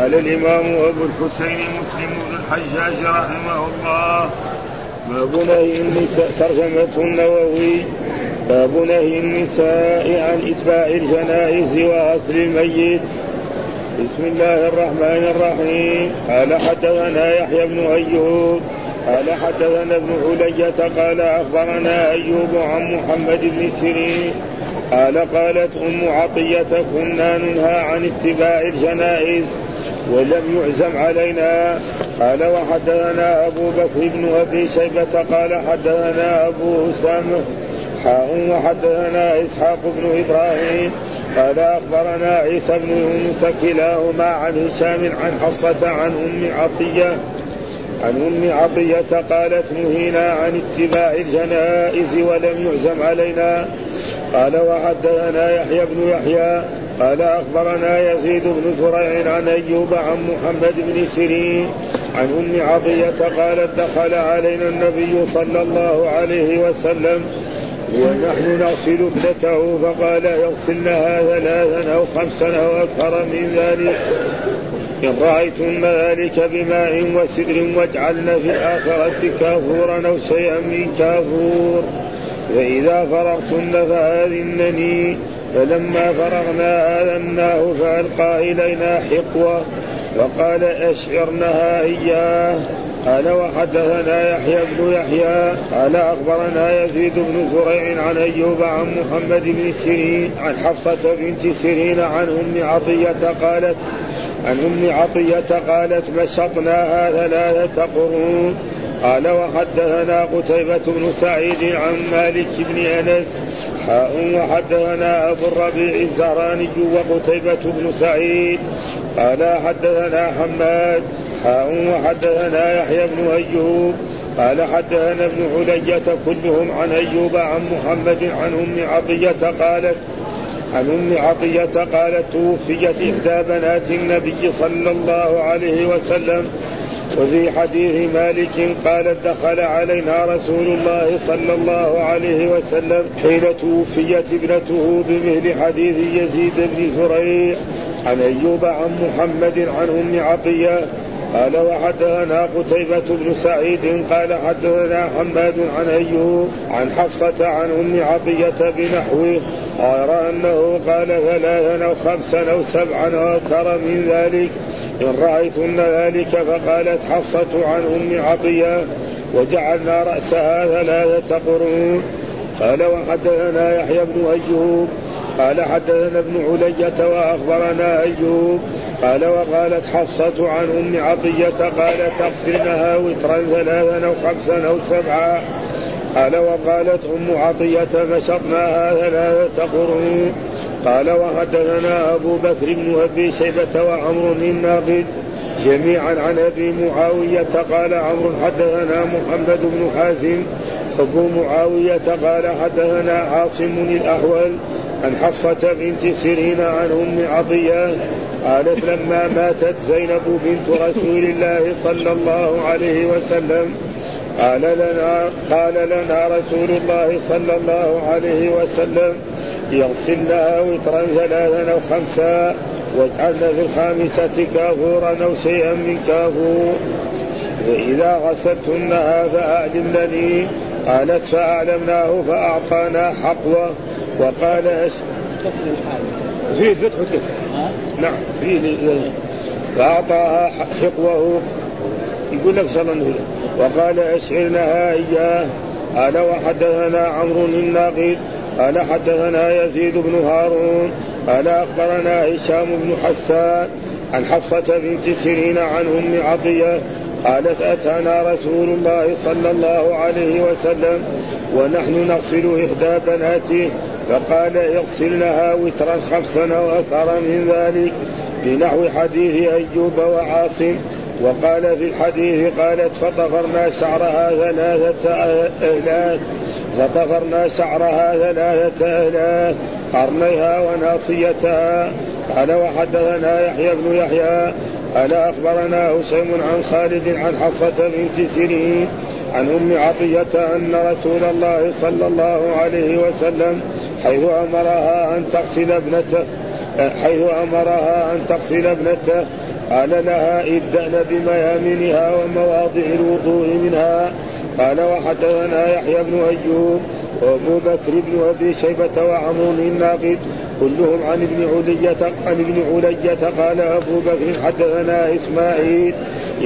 قال الإمام أبو الحسين مسلم بن الحجاج رحمه الله باب نهي النساء ترجمته النووي باب نهي النساء عن إتباع الجنائز وغسل الميت. بسم الله الرحمن الرحيم. قال حدثنا يحيى بن أيوب قال حدثنا ابن علية قال أخبرنا أيوب عن محمد بن سيرين قال قالت أم عطية كنا ننهى عن اتباع الجنائز ولم يعزم علينا. قال وحدثنا أبو بكر بن أبي شيبة قال حدثنا أبو أسامة حاء وحدثنا إسحاق بن إبراهيم قال أخبرنا عيسى بن يونس كلاهما عن هشام عن حفصة عن أم عطية عن أم عطية قالت نهينا عن اتباع الجنائز ولم يعزم علينا. قال وحدثنا يحيى بن يحيى قال أخبرنا يزيد بن زريع عن أيوب عن محمد بن سيرين عن أم عطية قالت دخل علينا النبي صلى الله عليه وسلم ونحن نغسل ابنته فقال يغسلنها ثلاثا أو خمسا أو أكثر من ذلك. إن رأيتن ذلك بماء وسدر واجعلن في الآخرة كافورا أو شيئا من كافور. فإذا فرغتن فآذنني. فلما فرغنا آذناه فألقى إلينا حقوة وقال أشعرنها إياه. قال وحدثنا يحيى بن يحيى. قال أخبرنا يزيد بن زريع عن أيوب عن محمد بن سيرين عن حفصة بنت سيرين عن أم عطية قالت عن أم عطية قالت مشطناها ثلاثة قرون قال وحدثنا قتيبة بن سعيد عن مالك بن أنس حاء وحدثنا أبو الربيع الزهراني وقتيبة بن سعيد قال حدثنا حماد حاء وحدثنا يحيى بن أيوب قال حدثنا ابن علية كلهم عن أيوب عن محمد عن أم عطية قالت عن أم عطية قالت توفيت إحدى بنات النبي صلى الله عليه وسلم وفي حديث مالك قالت دخل علينا رسول الله صلى الله عليه وسلم حين توفيت ابنته بمثل حديث يزيد بن زريع عن أيوب عن محمد عن أم عطية قال وحدثنا قتيبة بن سعيد قال حدثنا حماد عن أيوب عن حفصة عن أم عطية بنحوه غير أنه قال ثلاثا أو خمسا أو سبعا أو أكثر من ذلك. إن رأيتن ذلك فقالت حفصة عن أم عطية وجعلنا رأسها ثلاثة قرون قال وحدثنا يحيى بن أيوب. قال حدثنا ابن علية وأخبرنا أيوب. قال وقالت حفصة عن أم عطية قال تغسلنها وترا ثلاثا أو خمسا أو سبعا. قال وقالت أم عطية نشطناها ثلاثة قرون قال وحدثنا أبو بكر بن أبي شيبة وعمر الناقد جميعا عن أبي معاوية قال عمرو حدثنا محمد بن حازم. أبو معاوية قال حدثنا عاصم الأحول عن حفصة بنت سيرين عن أم عطية قالت لما ماتت زينب بنت رسول الله صلى الله عليه وسلم قال لنا قال لنا رسول الله صلى الله عليه وسلم يغسلنها وترا ثلاثا أو خمسا واجعلن في الخامسة كافورا أو شيئا من كافور. فإذا غسلتنها فأعلمنني قالت فأعلمناه فأعطانا حقوة. وقال أش... فيه فتح الكسر نعم فيه فأعطاها حقوة يقول لك صلى الله وقال أشعرنها إياه. قال وحدثنا عمرو الناقد. قال حدثنا يزيد بن هارون. قال أخبرنا هشام بن حسان عن حفصة بنت سيرين عن أم عطية قالت أتانا رسول الله صلى الله عليه وسلم ونحن نغسل إحدى بناته فقال اغسلنها وترا خمسا أو أكثر من ذلك بنحو حديث أيوب وعاصم. وقال في الحديث قالت فطفرنا شعرها ثلاثة أهلات فطفرنا شعرها ثلاثة أهلات قرنيها وناصيتها. قال وحدثنا يحيى بن يحيى قال أخبرنا هشيم عن خالد عن حفصة بنت سيرين عن أم عطية أن رسول الله صلى الله عليه وسلم حيث أمرها أن تغسل ابنته حيث أمرها أن تغسل ابنته قال لها ابدأن بميامنها ومواضع الوضوء منها. قال وحدثنا يحيى بن أيوب وأبو بكر بن أبي شيبة وعمر الناقد كلهم عن ابن علية عن ابن علية. قال أبو بكر حدثنا اسماعيل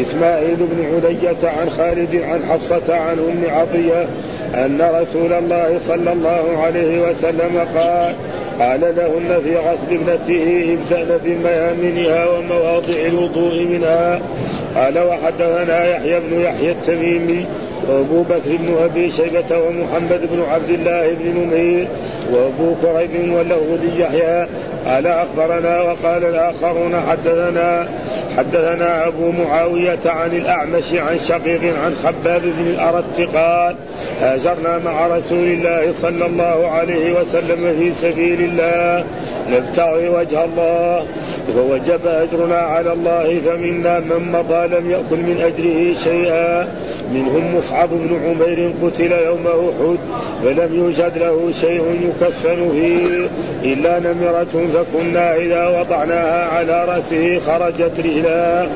إسماعيل بن علية عن خالد عن حفصة عن أم عطية أن رسول الله صلى الله عليه وسلم قال قال لهن في غسل ابنته ابدأن بميامنها ومواضع الوضوء منها. قال وحدثنا يحيى بن يحيى التميمي وأبو بكر بن أبي شيبة ومحمد بن عبد الله بن نمير وأبو كريب وله يحيى قال أخبرنا وقال الآخرون حدثنا حدثنا أبو معاوية عن الأعمش عن شقيق عن خباب بن الأرت قال هاجرنا مع رسول الله صلى الله عليه وسلم في سبيل الله نبتغي وجه الله فوجب أجرنا على الله فمنا من مضى لم يأكل من أجره شيئا. منهم مصعب بن عمير قتل يوم أحد فلم يوجد له شيء يكفن فيه إلا نمرة فكنا إذا وضعناها على رأسه خرجت رجلاه.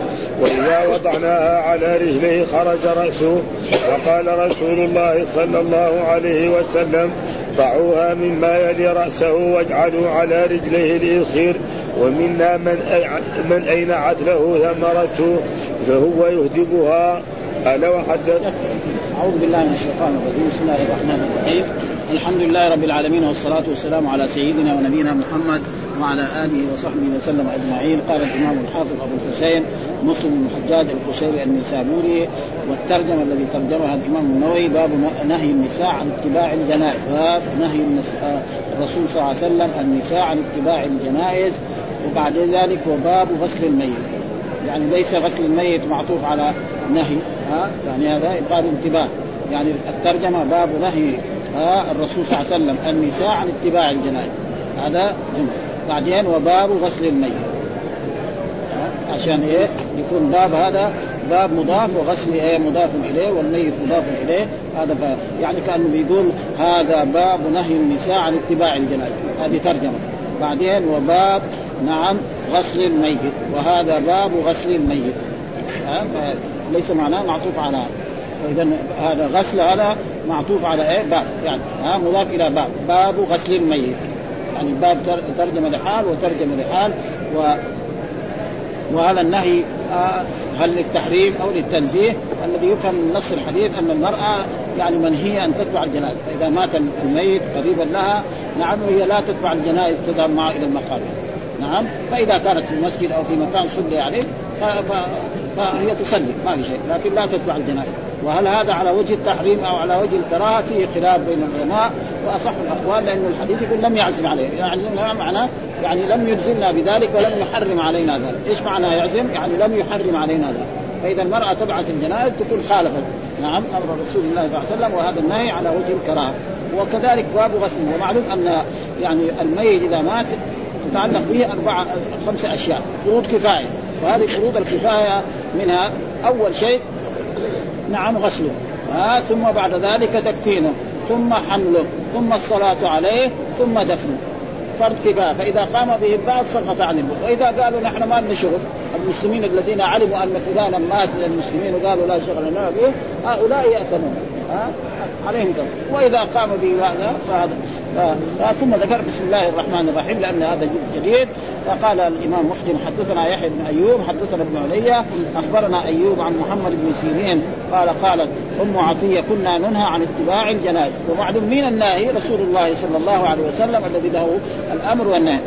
وإذا وضعناها على رجليه خرج رأسه. وقال رسول الله صلى الله عليه وسلم ضعوها مما يلي رأسه واجعلوا على رجليه الاخير ومنا من من اينعت له ثمرته فهو يهدبها. قال وحدث أعوذ بالله من الشيطان الرجيم. بسم الله الرحمن الرحيم. الحمد لله رب العالمين والصلاة والسلام على سيدنا ونبينا محمد وعلى آله وصحبه وسلم أجمعين. قال الإمام الحافظ أبو الحسين مسلم بن الحجاج القشيري النسابوري والترجمة الذي ترجمها الإمام النووي باب نهي النساء عن اتباع الجنائز. باب نهي الرسول صلى الله عليه وسلم النساء عن اتباع الجنائز وبعد ذلك وباب غسل الميت. يعني ليس غسل الميت معطوف على نهي ها؟ يعني هذا يبقى الانتباه يعني الترجمة باب نهي ها؟ الرسول صلى الله عليه وسلم النساء عن اتباع الجنائز. هذا جملة. بعدين وباب غسل الميت عشان إيه؟ يكون باب هذا باب مضاف وغسل إيه؟ مضاف إليه والميت مضاف إليه. هذا ف... يعني كأنه بيقول هذا باب نهي النساء عن اتباع الجنائز. هذه ترجمة. بعدين وباب نعم غسل الميت وهذا باب غسل الميت. ها؟ فليس معناه معطوف على فإذا هذا غسل هذا معطوف على إيه؟ باب. يعني ها؟ مضاف إلى باب. باب غسل الميت. يعني باب ترجمة لحال وترجمة لحال و وهذا النهي هل للتحريم أو للتنزيه؟ الذي يفهم من نص الحديث أن المرأة يعني منهية أن تتبع الجنائز فاذا مات الميت قريبا لها نعم هي لا تتبع الجنائز تذهب معه إلى المقابر نعم. فإذا كانت في المسجد أو في مكان صلي عليه فهي تصلي ما في شيء. لكن لا تتبع الجنائز. وهل هذا على وجه التحريم أو على وجه الكراهة؟ فيه خلاف بين العلماء. وأصح الأقوال لأن الحديث يقول لم يعزم عليه. يعني معناه يعني لم يلزمنا بذلك ولم يحرم علينا ذلك، إيش معنى يعزم؟ يعني لم يحرم علينا ذلك، فإذا المرأة تبعت الجنائز تكون خالفت. نعم أمر رسول الله صلى الله عليه وسلم وهذا النهي على وجه الكراهة. وكذلك باب غسل. ومعلوم أن يعني الميت إذا مات تتعلق به أربعة خمسة أشياء فروض كفاية. وهذه فروض الكفاية منها أول شيء نعم غسله. آه ثم بعد ذلك تكفينه ثم حمله ثم الصلاة عليه ثم دفنه. فرض كفاية. فإذا قام به البعض سقط عن البعض وإذا قالوا نحن ما لنا شغل المسلمين الذين علموا أن فلانا مات من المسلمين وقالوا لا شغل لنا به هؤلاء يأثمون. ها عليهم دم وإذا قام به هذا فهذا ثم ذكر بسم الله الرحمن الرحيم لأن هذا جزء جديد. فقال الإمام مسلم حدثنا يحيى بن أيوب حدثنا ابن علي أخبرنا أيوب عن محمد بن سيرين قال قالت أم عطية كنا ننهى عن اتباع الجنائز. ومعلوم مين الناهي؟ رسول الله صلى الله عليه وسلم الذي له الأمر والنهي.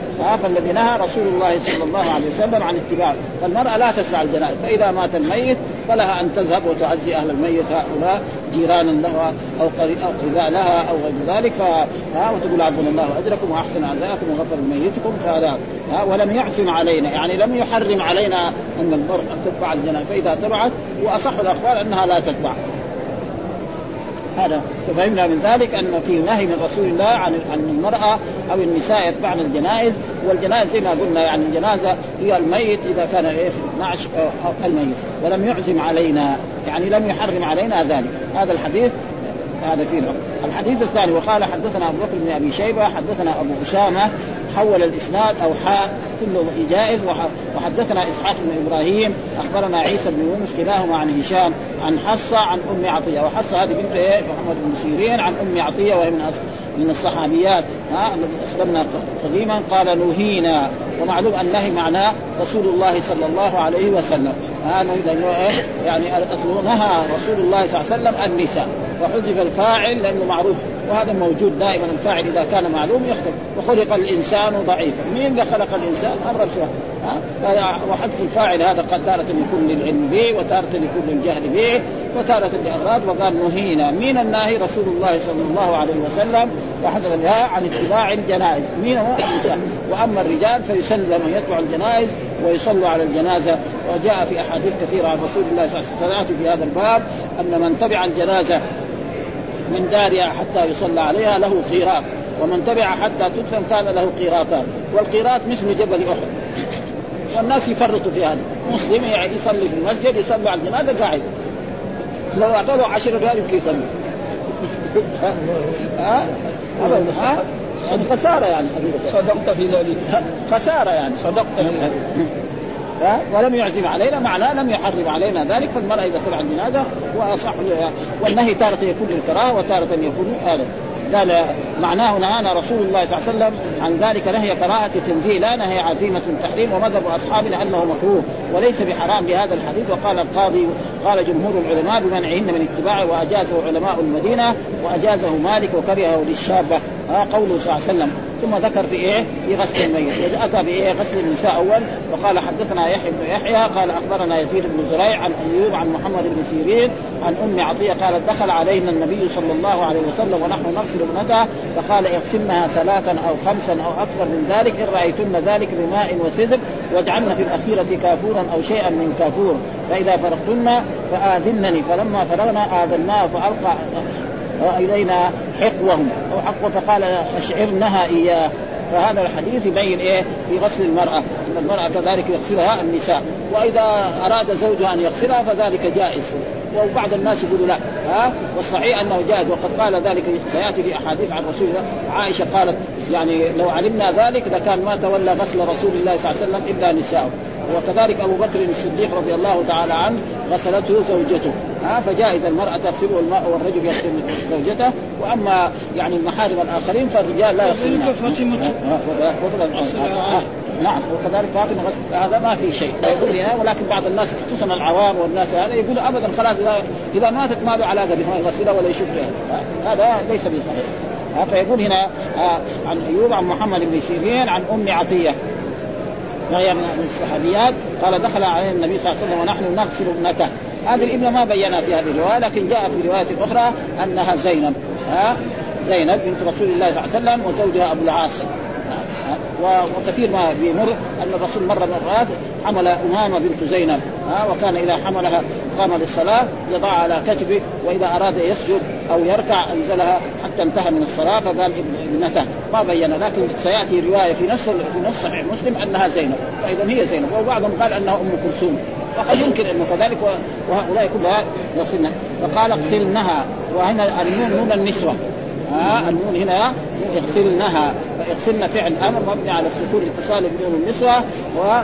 فالذي نهى رسول الله صلى الله عليه وسلم عن اتباع. فالمرأة لا تتبع الجنائز. فإذا مات الميت فلها أن تذهب وتعزي أهل الميت. هؤلاء جيرانا لها أو قريباء لها أو غير ذلك. ف وتقول عظم الله أجركم وأحسن عزاءكم وغفر لميتكم فهذا ولم يعفم علينا يعني لم يحرم علينا أن المرأة تتبع الجنائز فإذا تبعت وأصح الأخبار أنها لا تتبع. هذا ففهمنا من ذلك أن في نهي من رسول الله عن عن المرأة أو النساء يتبعن الجنائز. والجنائز زي ما قلنا يعني الجنازة هي الميت إذا كان في نعش الميت. ولم يعزم علينا يعني لم يحرم علينا ذلك. هذا الحديث هذا فيه الحديث الثاني وقال حدثنا أبو بكر بن أبي شيبة حدثنا أبو أسامة حول الإسناد أو حاء كله جائز وحدثنا إسحاق بن إبراهيم أخبرنا عيسى بن يونس كلاهما عن هشام عن حصه عن أم عطية. وحصه هذه بنت إيه؟ محمد بن سيرين عن أم عطية وهي من من الصحابيات. ها الذي أسلمنا قديما قال نهينا ومعلوم النهي معناه رسول الله صلى الله عليه وسلم. ها إيه؟ يعني نهى رسول الله صلى الله عليه وسلم النساء. وحذف الفاعل لأنه معروف وهذا موجود دائما الفاعل إذا كان معلوم يختلف وخلق الإنسان ضعيفا. مين اللي خلق الإنسان؟ أمر سواء وحذف الفاعل هذا قد تارة يكون للعلم به وتارة يكون للجهل به وتارة لأغراض وقال نهينا. من الناهي؟ رسول الله صلى الله عليه وسلم. وحذف الهاء عن اتباع الجنائز. مين هو؟ النساء وأما الرجال فيسلم من يتبع الجنائز ويصلوا على الجنازة. وجاء في أحاديث كثيرة عن رسول الله صلى الله عليه وسلم. في هذا الباب أن من تبع الجنازة من دارها حتى يصلى عليها له قيراط. ومن تبع حتى تدفن كان له قيراطان. والقيراط مثل جبل أحد. والناس يفرطوا في هذا. مسلم يصلي في المسجد يصلي على الجنازة قاعد لو اعطوا 10 ريال يمكن يصلي. ها؟ ها؟ يعني خسارة يعني. صدقت في ذلك. خسارة يعني. صدقت في ذلك. ولم يعزم علينا معناه لم يحرم علينا ذلك فالمرأة إذا تبع الجنازة وأصح والنهي تارة يكون للكراهة وتارة يكون آلة. قال معناه نهانا رسول الله صلى الله عليه وسلم عن ذلك نهي كراهة تنزيه لا نهي عزيمة تحريم ومذهب أصحابنا أنه مكروه وليس بحرام بهذا الحديث. وقال القاضي قال جمهور العلماء بمنعهن من اتباعه وأجازه علماء المدينة وأجازه مالك وكرهه للشابة. قوله صلى الله عليه وسلم. ثم ذكر في إيه؟ في غسل الميت، أتى بايه؟ غسل النساء أول وقال حدثنا يحيى بن يحيى قال أخبرنا يزيد بن زريع عن أيوب عن محمد بن سيرين عن أم عطية قالت دخل علينا النبي صلى الله عليه وسلم ونحن نغسل ابنتها فقال اغسلنها ثلاثا أو خمسا أو أكثر من ذلك إن رأيتن ذلك بماء وسدر واجعلن في الاخيره كافورا أو شيئا من كافور فإذا فرغتن فآذنني فلما فرغنا آذناه فألقى الينا حقوهم. أو حقوه فقال أشعرنها إياه. فهذا الحديث يبين إيه؟ في غسل المرأة. أن المرأة كذلك يغسلها النساء. وإذا أراد زوجها أن يغسلها فذلك جائز. وبعض الناس يقولوا لا. ها؟ والصحيح أنه جائز. وقد قال ذلك سيأتي في أحاديث عن رسول الله. عائشة قالت يعني لو علمنا ذلك لكان ما تولى غسل رسول الله صلى الله عليه وسلم إلا نساؤه. وكذلك أبو بكر الصديق رضي الله تعالى عنه غسلته زوجته. ها فجائز المرأة تغسله الماء والرجل يغسل زوجته. وأما يعني المحارم الآخرين فالرجال لا يغسلون نعم وكذلك فاطمة هذا ما في شيء. يقول هنا ولكن بعض الناس خصوصا العوام والناس هذا يقول ابدا خلاص إذا إذا ماتت ما له علاقة بما يغسلها ولا يشوف هذا ليس بصحيح. فيقول هنا عن أيوب عن محمد بن سيرين عن أم عطية. وهي من الصحابيات قال دخل علينا النبي صلى الله عليه وسلم ونحن نغسل ابنته. هذه الابنة ما بينا في هذه الرواية لكن جاء في رواية أخرى أنها زينب ها؟ زينب بنت رسول الله صلى الله عليه وسلم وزوجها أبو العاص. وكثير ما بيمر أن الرسول مرة مرات حمل امامه بنت زينب وكان إذا حملها قام للصلاة يضع على كتفه وإذا أراد يسجد أو يركع أنزلها حتى انتهى من الصلاة فقال ابنته. ما بين لكن سيأتي رواية في نص في نص صحيح مسلم أنها زينب. فإذا هي زينب وبعضهم قال أنها أم كلثوم. وقد يمكن أنه كذلك وهؤلاء كلها يغسلن فقال اغسلنها وهنا النون نون النسوة. ها النون هنا يغسلنها فيغسلن فعل أمر مبني على السكون اتصال بدون النسوة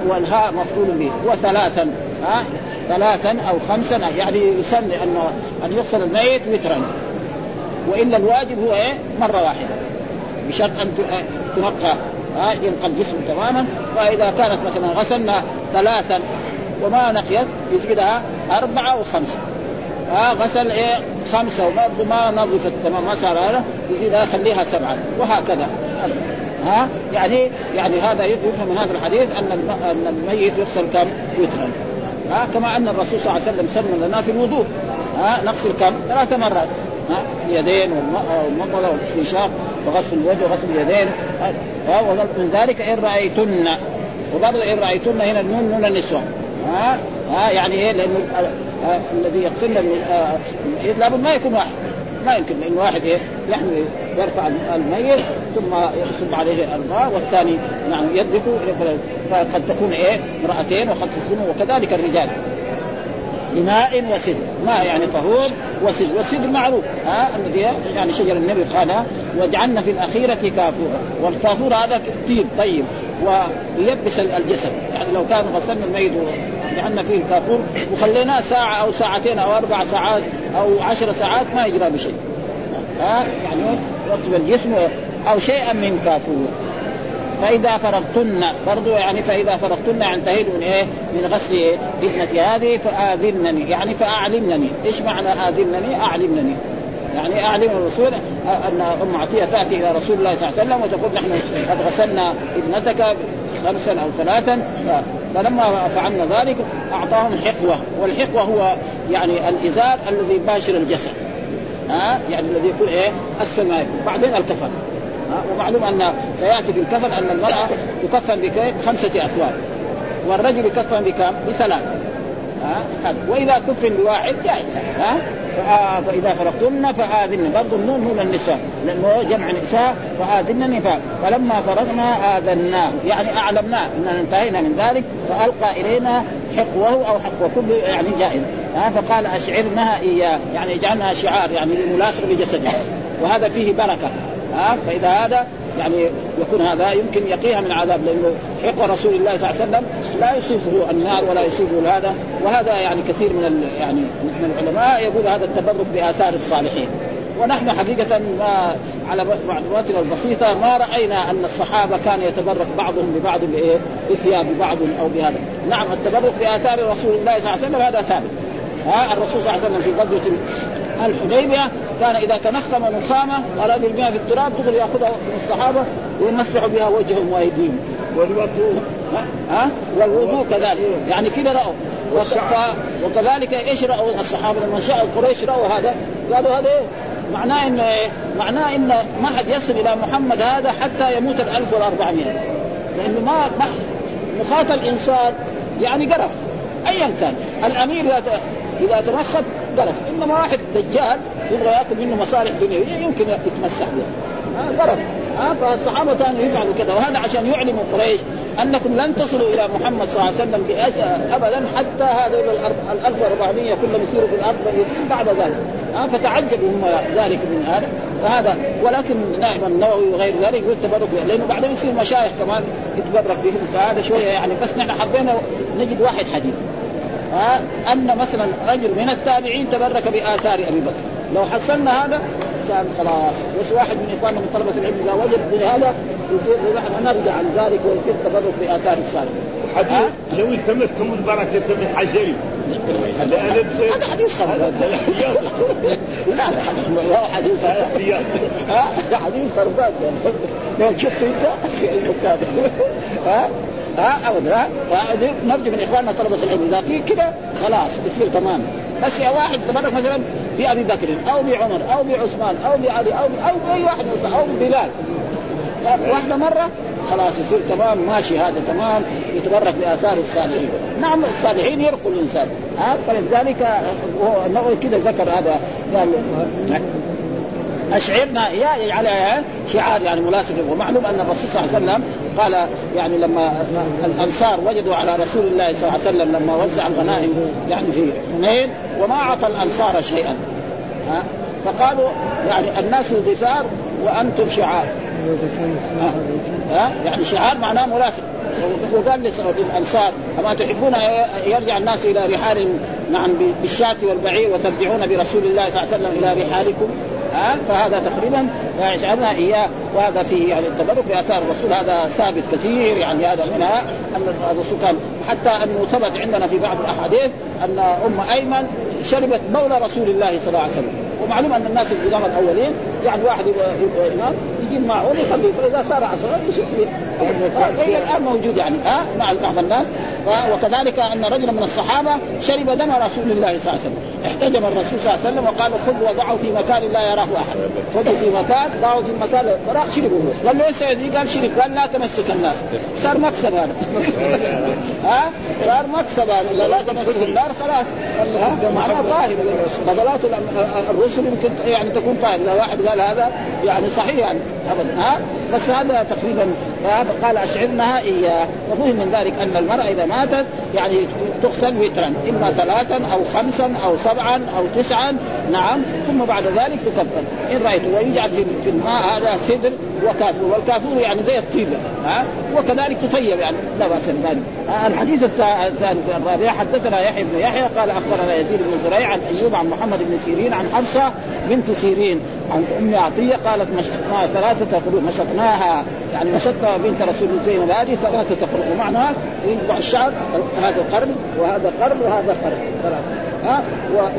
والهاء مفعول به وثلاثا ها؟ ثلاثا أو خمسا يعني يسن ان أن يغسل الميت وترا. وإلا الواجب هو إيه؟ مرة واحدة. بشرط أن تنقى ها؟ ينقى الجسم تماما. وإذا كانت مثلا غسلنا ثلاثا وما نقيت يزيدها أربعة أو خمسه ها؟ غسل إيه؟ خمسه وبرضه ما نظفت تمام ما صار هذا يزيدها خليها سبعة. وهكذا. ها؟ يعني يعني هذا يفهم من هذا الحديث أن أن الميت يغسل كم؟ وترا. ها؟ كما أن الرسول صلى الله عليه وسلم سن لنا في الوضوء. ها؟ نغسل كم؟ ثلاث مرات. ها؟ اليدين والمضمضه والاستنشاق وغسل الوجه وغسل اليدين. ها؟ ومن ذلك إن رأيتن. وبرضه إن رأيتن هنا النون نون النسوه ها؟ ها؟ يعني إيه؟ لأنه الذي يغسلن الميت لابد ما يكون واحد. ما يمكن لأن واحد إيه؟ يحمل يرفع الميت ثم يصب عليه الماء والثاني نعم يدرك فقد تكون إيه؟ امرأتين وقد تكون وكذلك الرجال. بماء وسدر ماء يعني طهور وسدر والسدر معروف. ها؟ الذي يعني شجر النبي قال واجعلنا في الاخيره كافورا. والكافور هذا كثير طيب. ويبس الجسد. يعني لو كان غسلنا الميت وجعلنا فيه الكافور وخليناه ساعة أو ساعتين أو أربع ساعات أو عشر ساعات ما يجرى بشيء. ها؟ يعني يرطب الجسم أو شيئا من كافور. فإذا فرغتن برضو يعني فإذا فرغتن انتهيت من إيه؟ من غسل ابنتي هذه فآذنني. يعني فأعلمنني، إيش معنى آذنني؟ اعلمني يعني أعلم الرسول أن أم عطية تأتي إلى رسول الله صلى الله عليه وسلم وتقول نحن قد غسلنا ابنتك خمسا أو ثلاثا. فلما فعلنا ذلك أعطاهم حقوة والحقوة هو يعني الإزار الذي يباشر الجسد. ها؟ يعني الذي يكون إيه؟ اسفل ما يكون بعدين الكفن ومعلوم أن سيأتي في الكفن أن المرأة تكفن بخمسه اثواب والرجل يكفن بكم؟ بثلاث. ها؟ وإذا كفن بواحد جائز. ها؟ فإذا فرغتن فآذن. برضه النون هو للنساء لأنه جمع نساء فاذنني فلما فرغنا اذناه يعني اعلمناه إننا انتهينا من ذلك. فألقى إلينا حقوه أو حقوه كله يعني جائز. ها؟ فقال أشعرنها إياه. يعني اجعلنها شعار. يعني لملاصق لجسدها وهذا فيه بركة. ها؟ فإذا هذا يعني يكون هذا يمكن يقيها من عذاب لأنه حق رسول الله صلى الله عليه وسلم لا يصيبه النار ولا يصيبه هذا وهذا يعني كثير من يعني من العلماء يقول هذا التبرك بآثار الصالحين ونحن حقيقة ما على معلوماتنا البسيطة ما رأينا أن الصحابة كان يتبرك بعضهم ببعض بإيه؟ بثياب بعض أو بهذا، نعم التبرك بآثار رسول الله صلى الله عليه وسلم هذا ثابت. ها الرسول صلى الله عليه وسلم في غزوة الحديبية كان إذا تنخم نخامة اراد يرميها في التراب دغري يأخذها من الصحابة ويمسح بها وجههم وأيديهم. والوضوء. ها؟ والوضوء كذلك. يعني كذا رأوا. وكذلك إيش رأوا الصحابة؟ لما شاء قريش رأوا هذا. قالوا هذا إيه؟ معناه انه إيه؟ معناه إن ما حد يصل إلى محمد هذا حتى يموت ال 1400 لأنه ما ما مخاط الانسان يعني قرف. ايا كان. الأمير إذا تنخت قرف. إنما واحد دجال يبغى يأكل منه مصالح دنيوية يمكن يتمسح بها. قرف. ها فالصحابة كانوا يفعلوا كذا. وهذا عشان يعلموا قريش أنكم لن تصلوا إلى محمد صلى الله عليه وسلم ابدا حتى هذول ال 1400 كلهم يسيروا في الأرض بعد ذلك. ها فتعجبوا هم ذلك من هذا. فهذا ولكن نائب النووي وغير ذلك يقول تبرك لأنه بعدين يصير مشايخ كمان يتبرك بهم. فهذا شوية يعني بس نحن حبينا نجد واحد حديث. أن مثلا رجل من التابعين تبرك بآثار أبي بكر. لو حصلنا هذا كان خلاص. بس واحد من اخواننا من طلبة العلم إذا وجد هذا يصير نحن نرجع عن ذلك ويصير تبرك بآثار الصالحين. حديث لو التمستم البركة من حجري هذا حديث خربان لا لا حديث حديث. خربان لو شفت أنت؟ في اي مكان ها؟ ها ابدا نرجو من إخواننا طلبة العلم اذا في كذا خلاص يصير تمام. بس يا واحد تبرك مثلا بأبي بكر أو بعمر أو بعثمان أو بعلي أو أو اي واحد أو بلال. واحدة مرة خلاص يصير تمام ماشي هذا تمام يتبرك بآثار الصالحين. نعم الصالحين يرقوا الإنسان. ها؟ فلذلك النووي كذا ذكر هذا. قال أشعرنا يا يجعلها شعار يعني ملاصق ومعلوم أن الرسول صلى الله عليه وسلم قال يعني لما الأنصار وجدوا على رسول الله صلى الله عليه وسلم لما وزع الغنائم يعني في حنين وما أعطى الأنصار شيئا. ها؟ فقالوا يعني الناس غفار وأنتم شعار. ها؟ يعني شعار معناه ملاصق وقال للأنصار أما تحبون يرجع الناس إلى رحالهم نعم بالشاة والبعير وترجعون برسول الله صلى الله عليه وسلم إلى رحالكم؟ ها فهذا تقريبا جعلنا إياه. وهذا فيه يعني التبرك بآثار الرسول. هذا ثابت كثير يعني هذا منها أن الرسول كان حتى أنه ثبت عندنا في بعض الأحاديث أن أم أيمن شربت مولى رسول الله صلى الله عليه وسلم. ومعلوم أن الناس القدامى الأولين يعني واحد يبقى امام يجيب معه ويخليه فاذا صار عصر يشوف وهي الآن موجود يعني ها مع بعض الناس. وكذلك أن رجلا من الصحابة شرب دم رسول الله صلى الله عليه وسلم. احتجم الرسول صلى الله عليه وسلم وقال خذ وضعه في مكان لا يراه أحد. خذه في مكان ضعه في مكان راح شربه قال له إيش قال شرب. قال لا تمسك النار صار مكسب هذا. ها؟ صار مكسب هذا. لا تمسك النار خلاص. معناه طاهر. فضلات الرسل يمكن يعني تكون طاهر. واحد قال هذا يعني صحيح يعني ابدا ها؟ بس هذا تقريبا قال أشعرنها إياه. وفهم من ذلك أن المرأة إذا ماتت يعني تغسل وترا إما ثلاثا أو خمسا أو سبعا أو تسعا نعم ثم بعد ذلك تكفن إن رأيت ويجعل في الماء هذا سدر وكافور. والكافور يعني زي الطيبة ها؟ وكذلك تطيب يعني لا بأس بذلك الحديث الرابع حدثنا يحيى بن يحيى قال أخبرنا يزيد بن زريع عن أيوب عن محمد بن سيرين عن حفصة بنت سيرين عن أم عطية قالت مشطناها ثلاثة قلوب مشطناها يعني مشطنا بنت رسول الله زينب هذه ثلاثة قلوب ومعناها ينقع الشعر هذا قرن وهذا قرن وهذا قرن ثلاثة ها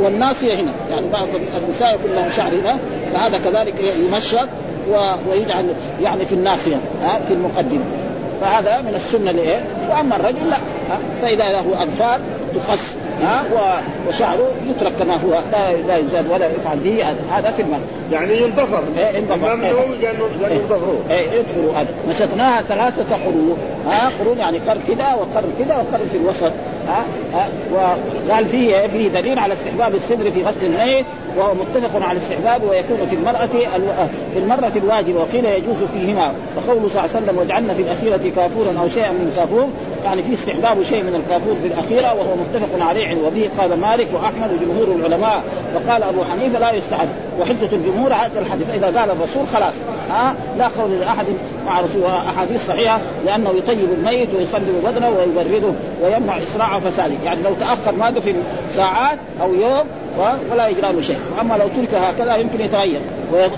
والناصيه هنا. يعني بعض النساء يكون لهم شعر هنا فهذا كذلك يمشط ويجعل يعني في الناصيه ها؟ في المقدمة. فهذا من السنة لإيه؟ وأما الرجل لا. فإذا له اظفار تخص ها وشعره يترك كما هو. لا لا يزاد ولا يفعل به هذا. في المرء يعني ينضفر إيه ينضفر النووي قال ينضفروه إيه. يدخلوا هذا. مشطناها ثلاثة قرون. ها قرون يعني قرن كذا وقرن كذا وقرن في الوسط. وقال فيه فيه دليل على استحباب السدر في غسل الميت وهو متفق على استحباب ويكون في المرأة في المرة الواجبة وقيل يجوز فيهما. وقوله صلى الله عليه وسلم واجعلنا في الأخيرة كافورا أو شيئا من كافور يعني في استحباب شيء من الكافور في الأخيرة وهو متفق عليه. وبه قال مالك وأحمد وجمهور العلماء. وقال أبو حنيفة لا يستحب وحجة الجمهور هذا الحديث. إذا قال الرسول خلاص. ها؟ لا قول لأحد مع رسول أحاديث صحيحة لأنه يطيب الميت ويصلي بدنه ويبرده ويمنع إسراع فساده. يعني لو تأخر ما في ساعات أو يوم ولا يجرى له شيء. أما لو ترك هكذا يمكن يتغير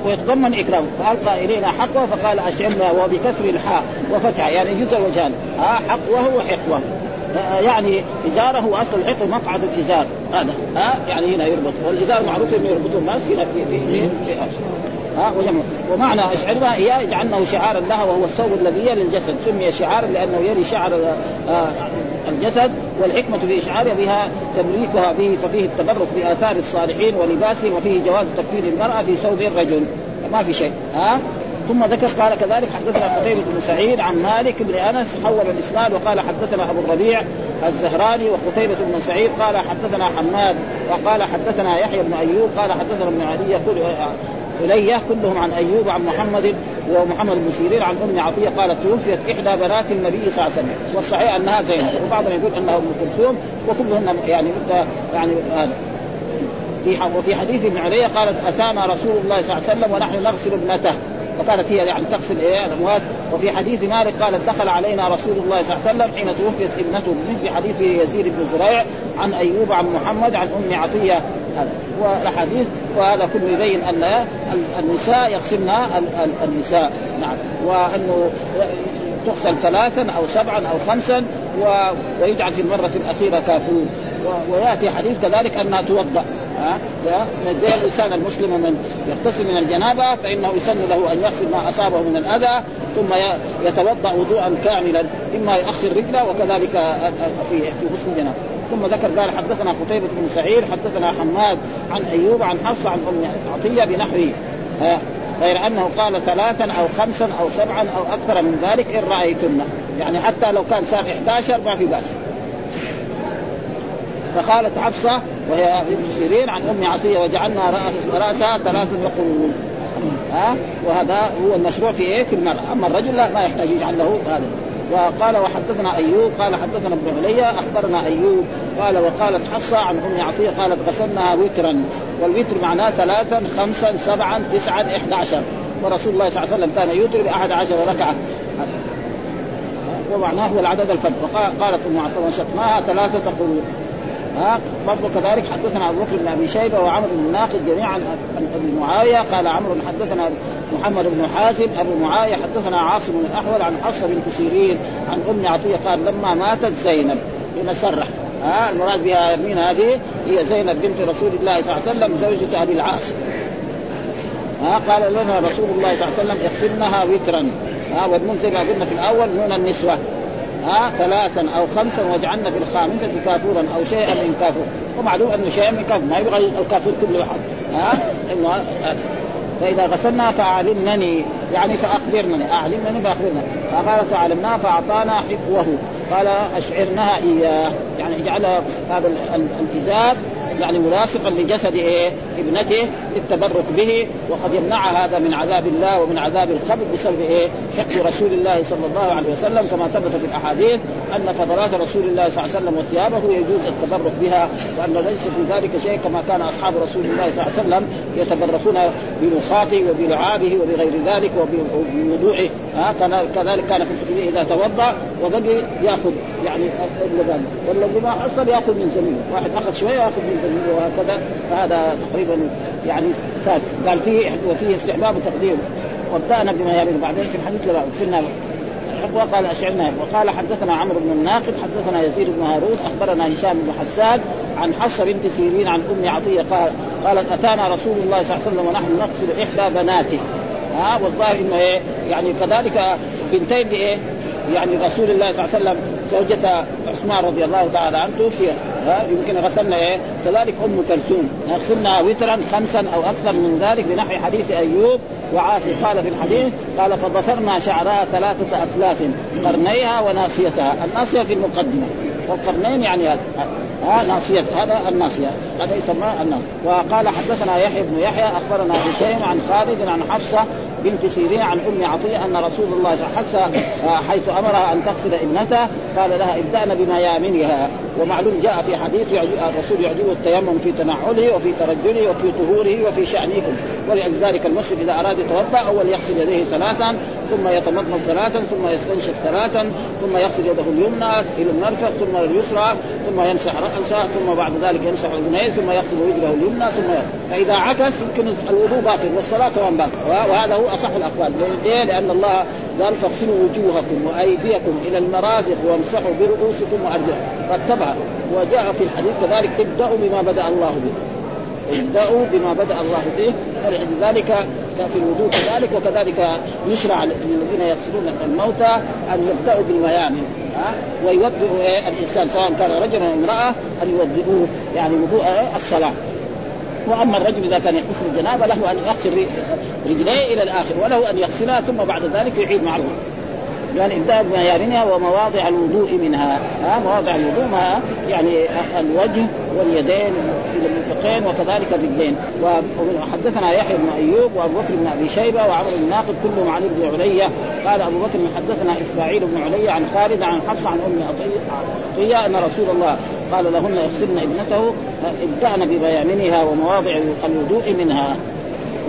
ويتضمن إكرامه. فألقى إلينا حقه فقال أشعرنا وبكسر الحاء وفتحه يعني جزء ها حقوة. وحقوه يعني إزاره أصل الحق مقعد الإزار. هذا. ها يعني هنا يربط. والإزار معروف إنه يربطه الناس هنا في في في, في ها وجمع ومعنى اشعرنا اياه جعلناه شعارا لها وهو الثوب الذي يلي الجسد سمي شعارا لأنه يلي شعر آه الجسد والحكمة في إشعار بها تبريكها به ففيه التبرك بآثار الصالحين ولباسهم وفيه جواز تكفير المرأة في ثوب الرجل. ما في شيء. ها؟ ثم ذكر قال كذلك حدثنا قتيبة بن سعيد عن مالك بن أنس حول الإسناد وقال حدثنا أبو الربيع الزهراني وقتيبة بن سعيد قال حدثنا حماد وقال حدثنا يحيى بن أيوب قال حدثنا ابن علي يقول إليه كلهم عن أيوب عن محمد ومحمد بن سيرين عن أم عطية قالت توفيت إحدى بنات النبي صلى الله عليه وسلم. والصحيح أنها زينب. وبعضهم يقول أنها أم كلثوم وكلهن يعني يعني هذا. في وفي حديث ابن علي قالت أتانا رسول الله صلى الله عليه وسلم ونحن نغسل ابنته. وكانت هي يعني تغسل إيه الاموات وفي حديث مالك قالت دخل علينا رسول الله صلى الله عليه وسلم حين توفيت ابنته. مثل حديث يزيد بن زريع عن أيوب عن محمد عن أم عطية والأحاديث وهذا كله يبين أن النساء يغسلن النساء. نعم. وأنه تغسل ثلاثا أو سبعا أو خمسا ويجعل في المرة الأخيرة كافور. ويأتي حديث كذلك أنها توضأ. ها؟ الانسان المسلم من يغتسل من الجنابة فإنه يسن له أن يغسل ما أصابه من الأذى ثم يتوضأ وضوءا كاملا إما يؤخر رجله وكذلك في غسل الجنابة. ثم ذكر قال حدثنا قتيبة بن سعيد حدثنا حماد عن أيوب عن حفصه عن أم عطية بنحوه غير أنه قال ثلاثا أو خمسا أو سبعا أو أكثر من ذلك إن رأيتن يعني حتى لو كان صار 11 ما في بأس. فقالت حفصة وهي ابن سيرين عن أم عطية وجعلنا رأسها ثلاثة قرون ها وهذا هو المشروع في إيه؟ في المرأة. أما الرجل لا ما يحتاج يجعل له هذا. وقال وحدثنا أيوب قال حدثنا ابن علي أخبرنا أيوب قال وقالت حفصه عن أم عطيه قالت غسلناها وترا والوتر معناه ثلاثا خمسا سبعا تسعا إحدى عشر. ورسول الله صلى الله عليه وسلم كان يوتر بأحد عشر ركعة. ومعناه هو العدد الفرد. وقالت أم عطيه وشطناها ثلاثة قرون ها برضه كذلك حدثنا أبو بكر بن أبي شيبة وعمر بن ناقد جميعا عن أبي معاوية. قال عمرو حدثنا محمد بن حازم أبو معاوية حدثنا عاصم بن الأحول عن حفصة بنت سيرين عن أم عطية قال لما ماتت زينب بن سرح. ها المراد بها مين هذه؟ هي زينب بنت رسول الله صلى الله عليه وسلم زوجة أبي العاص. ها قال لنا رسول الله صلى الله عليه وسلم اغسلنها وترا. ها والنون زي ما قلنا في الأول نون النسوة. ها ثلاثا أو خمسا واجعلنا في الخامسه كافورا أو شيئا من كافور. ومعلوم أنه شيئا من كافور. ما يبغى الكافور كله واحد. ها؟ فإذا غسلنا فأعلمنني. يعني فاخبرنني أعلمنني فاخبرنا فقال فعلمناه فأعطانا حقوه قال اشعرنها إياه. يعني اجعل هذا الإزار. يعني ملاصقا لجسد إيه؟ ابنته للتبرك به وقد يمنع هذا من عذاب الله ومن عذاب القبر بسبب إيه؟ حقد رسول الله صلى الله عليه وسلم كما ثبت في الأحاديث أن فضلات رسول الله صلى الله عليه وسلم وثيابه يجوز التبرك بها وأن ليس في ذلك شيء كما كان أصحاب رسول الله صلى الله عليه وسلم يتبركون بمخاطه وبلعابه وبغير ذلك وبوضوعه كذلك كان في الحديث إذا توضأ وبقي يأخذ يعني اللبان. والذي ما حصل يأخذ من زميله. واحد أخذ شوية يأخذ من زميله. وهكذا فهذا تقريبا يعني ثابت قال فيه وفيه استحباب تقديم وابدانا بما يابين بعدين في الحديث في النار وقال اشعرنا وقال حدثنا عمرو بن الناقد حدثنا يزيد بن هارون أخبرنا هشام بن حسان عن حفصة بنت سيرين عن أم عطية قال قالت أتانا رسول الله صلى الله عليه وسلم ونحن نغسل إحدى بناته. ها؟ والظاهر إنه إيه؟ يعني كذلك بنتين لإيه؟ يعني رسول الله صلى الله عليه وسلم زوجة عثمان رضي الله تعالى عنه توفي يمكن غسلنا إيه كذلك أم كلثوم. غسلنا وترا خمسا أو أكثر من ذلك بنحو حديث أيوب وعاصي قال في الحديث قال فضفرنا شعرها ثلاثة أثلاث قرنيها وناصيتها. الناصية في المقدمة والقرنين يعني ها ناصية هذا الناصية هذا يسمى الناصية. وقال حدثنا يحيى بن يحيى أخبرنا هشيم عن خالد عن حفصة بنت سيرين عن أم عطية أن رسول الله صلى الله عليه وسلم حيث أمرها أن تغسل ابنته قال لها ابدأن بميامنها ومعلوم جاء في حديث الرسول يعجبه التيمم في تنعله وفي ترجله وفي طهوره وفي شأنه. ولذلك المسلم إذا أراد يتوضأ أول يغسل يديه ثلاثا ثم يتمضمض ثلاثا ثم يستنشق ثلاثا ثم يغسل يده اليمنى إلى المرفق ثم اليسرى ثم يمسح رأسه ثم بعد ذلك يمسح اذنيه ثم يغسل رجله اليمنى ثم. فإذا عكس يمكن الوضوء باطل والصلاة كمان باطل وهذا هو أصح الأقوال ليه؟ لأن الله قال فاغسلوا وجوهكم وأيديكم إلى المرافق وامسحوا برؤوسكم وأرجلكم رتبها وجاء في الحديث كذلك ابدأوا بما بدأ الله به ابدأوا بما بدأ الله به فلذلك في الوضوء كذلك وكذلك يشرع للذين يغسلون الموتى أن يبدأوا بالميامن ويوضئ الإنسان سواء كان رجلا أو امرأة أن يوضئوه يعني وضوء الصلاة. وأما الرجل إذا كان يغسل الجنابة له أن يغسل رجليه إلى الآخر وله أن يغسلها ثم بعد ذلك يعيد معه. يعني ابداء بميامنها ومواضع الوضوء منها. ها مواضع الوضوء ما يعني الوجه واليدين إلى المرفقين وكذلك الرجلين وحدثنا يحيى بن أيوب وأبو بكر بن أبي شيبة وعمرو بن ناقد كلهم عن ابن عليا. قال أبو بكر حدثنا إسماعيل بن عليا عن خالد عن حفصه عن أم عطيه أن رسول الله قال لهن يغسلن ابنته ابدأن بميامنها ومواضع الوضوء منها.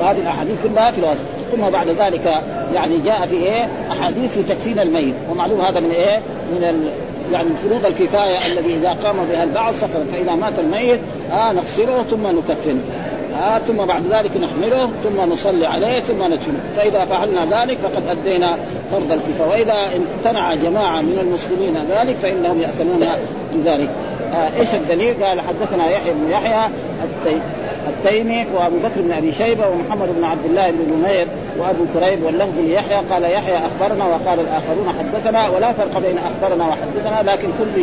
وهذه الأحاديث كلها في الوضوء ثم بعد ذلك يعني جاء في إيه؟ أحاديث في تكفين الميت. ومعلوم هذا من إيه؟ من ال يعني فروض الكفاية الذي إذا قام بها البعض سقط. فإذا مات الميت آه نغسله ثم نكفنه. آه ثم بعد ذلك نحمله ثم نصلي عليه ثم ندفنه فإذا فعلنا ذلك فقد أدينا فرض الكفاية. وإذا امتنع جماعة من المسلمين ذلك فإنهم ياثمون بذلك. آه إيش الدليل؟ قال حدثنا يحيى بن يحيى التيمي وأبو بكر بن أبي شيبة ومحمد بن عبد الله بن نمير وأبو كريب واللفظ ليحيى. قال يحيى أخبرنا وقال الآخرون حدثنا ولا فرق بين أخبرنا وحدثنا لكن كل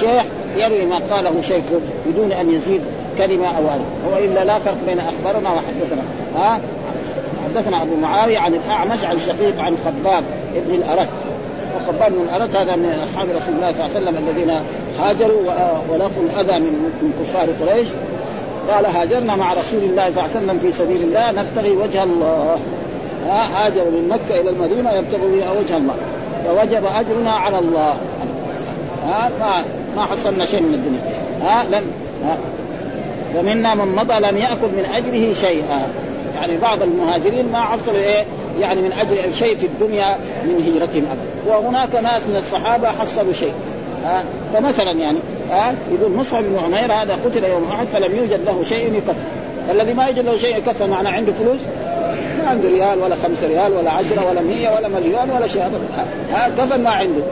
شيخ يروي ما قاله شيخه بدون أن يزيد كلمة أو ألف. والا لا فرق بين أخبرنا وحدثنا. ها؟ حدثنا أبو معاوية عن الأعمش عن شقيق عن خباب ابن الارت وخباب بن الارت هذا من أصحاب رسول الله صلى الله عليه وسلم الذين هاجروا ولقوا الاذى من كفار قريش. قال هاجرنا مع رسول الله صلى الله عليه وسلم في سبيل الله نبتغي وجه الله. ها هاجر من مكة إلى المدينة يبتغي بها وجه الله. فوجب أجرنا على الله. ها ما ما حصلنا شيء من الدنيا. ها لم ها. ومنا من مضى لم يأكل من أجره شيئا. يعني بعض المهاجرين ما حصلوا إيه يعني من أجر شيء في الدنيا من هجرتهم أبدا. وهناك ناس من الصحابة حصلوا شيء. فمثلا يعني ها يقول مصعب بن عمير هذا قتل يوم أحد فلم يوجد له شيء يكفر. الذي ما يوجد له شيء يكفر معناه عنده فلوس؟ ما عنده ريال ولا خمسة ريال ولا عشرة ولا مية ولا مليون ولا شيء. ها كفن ما عنده.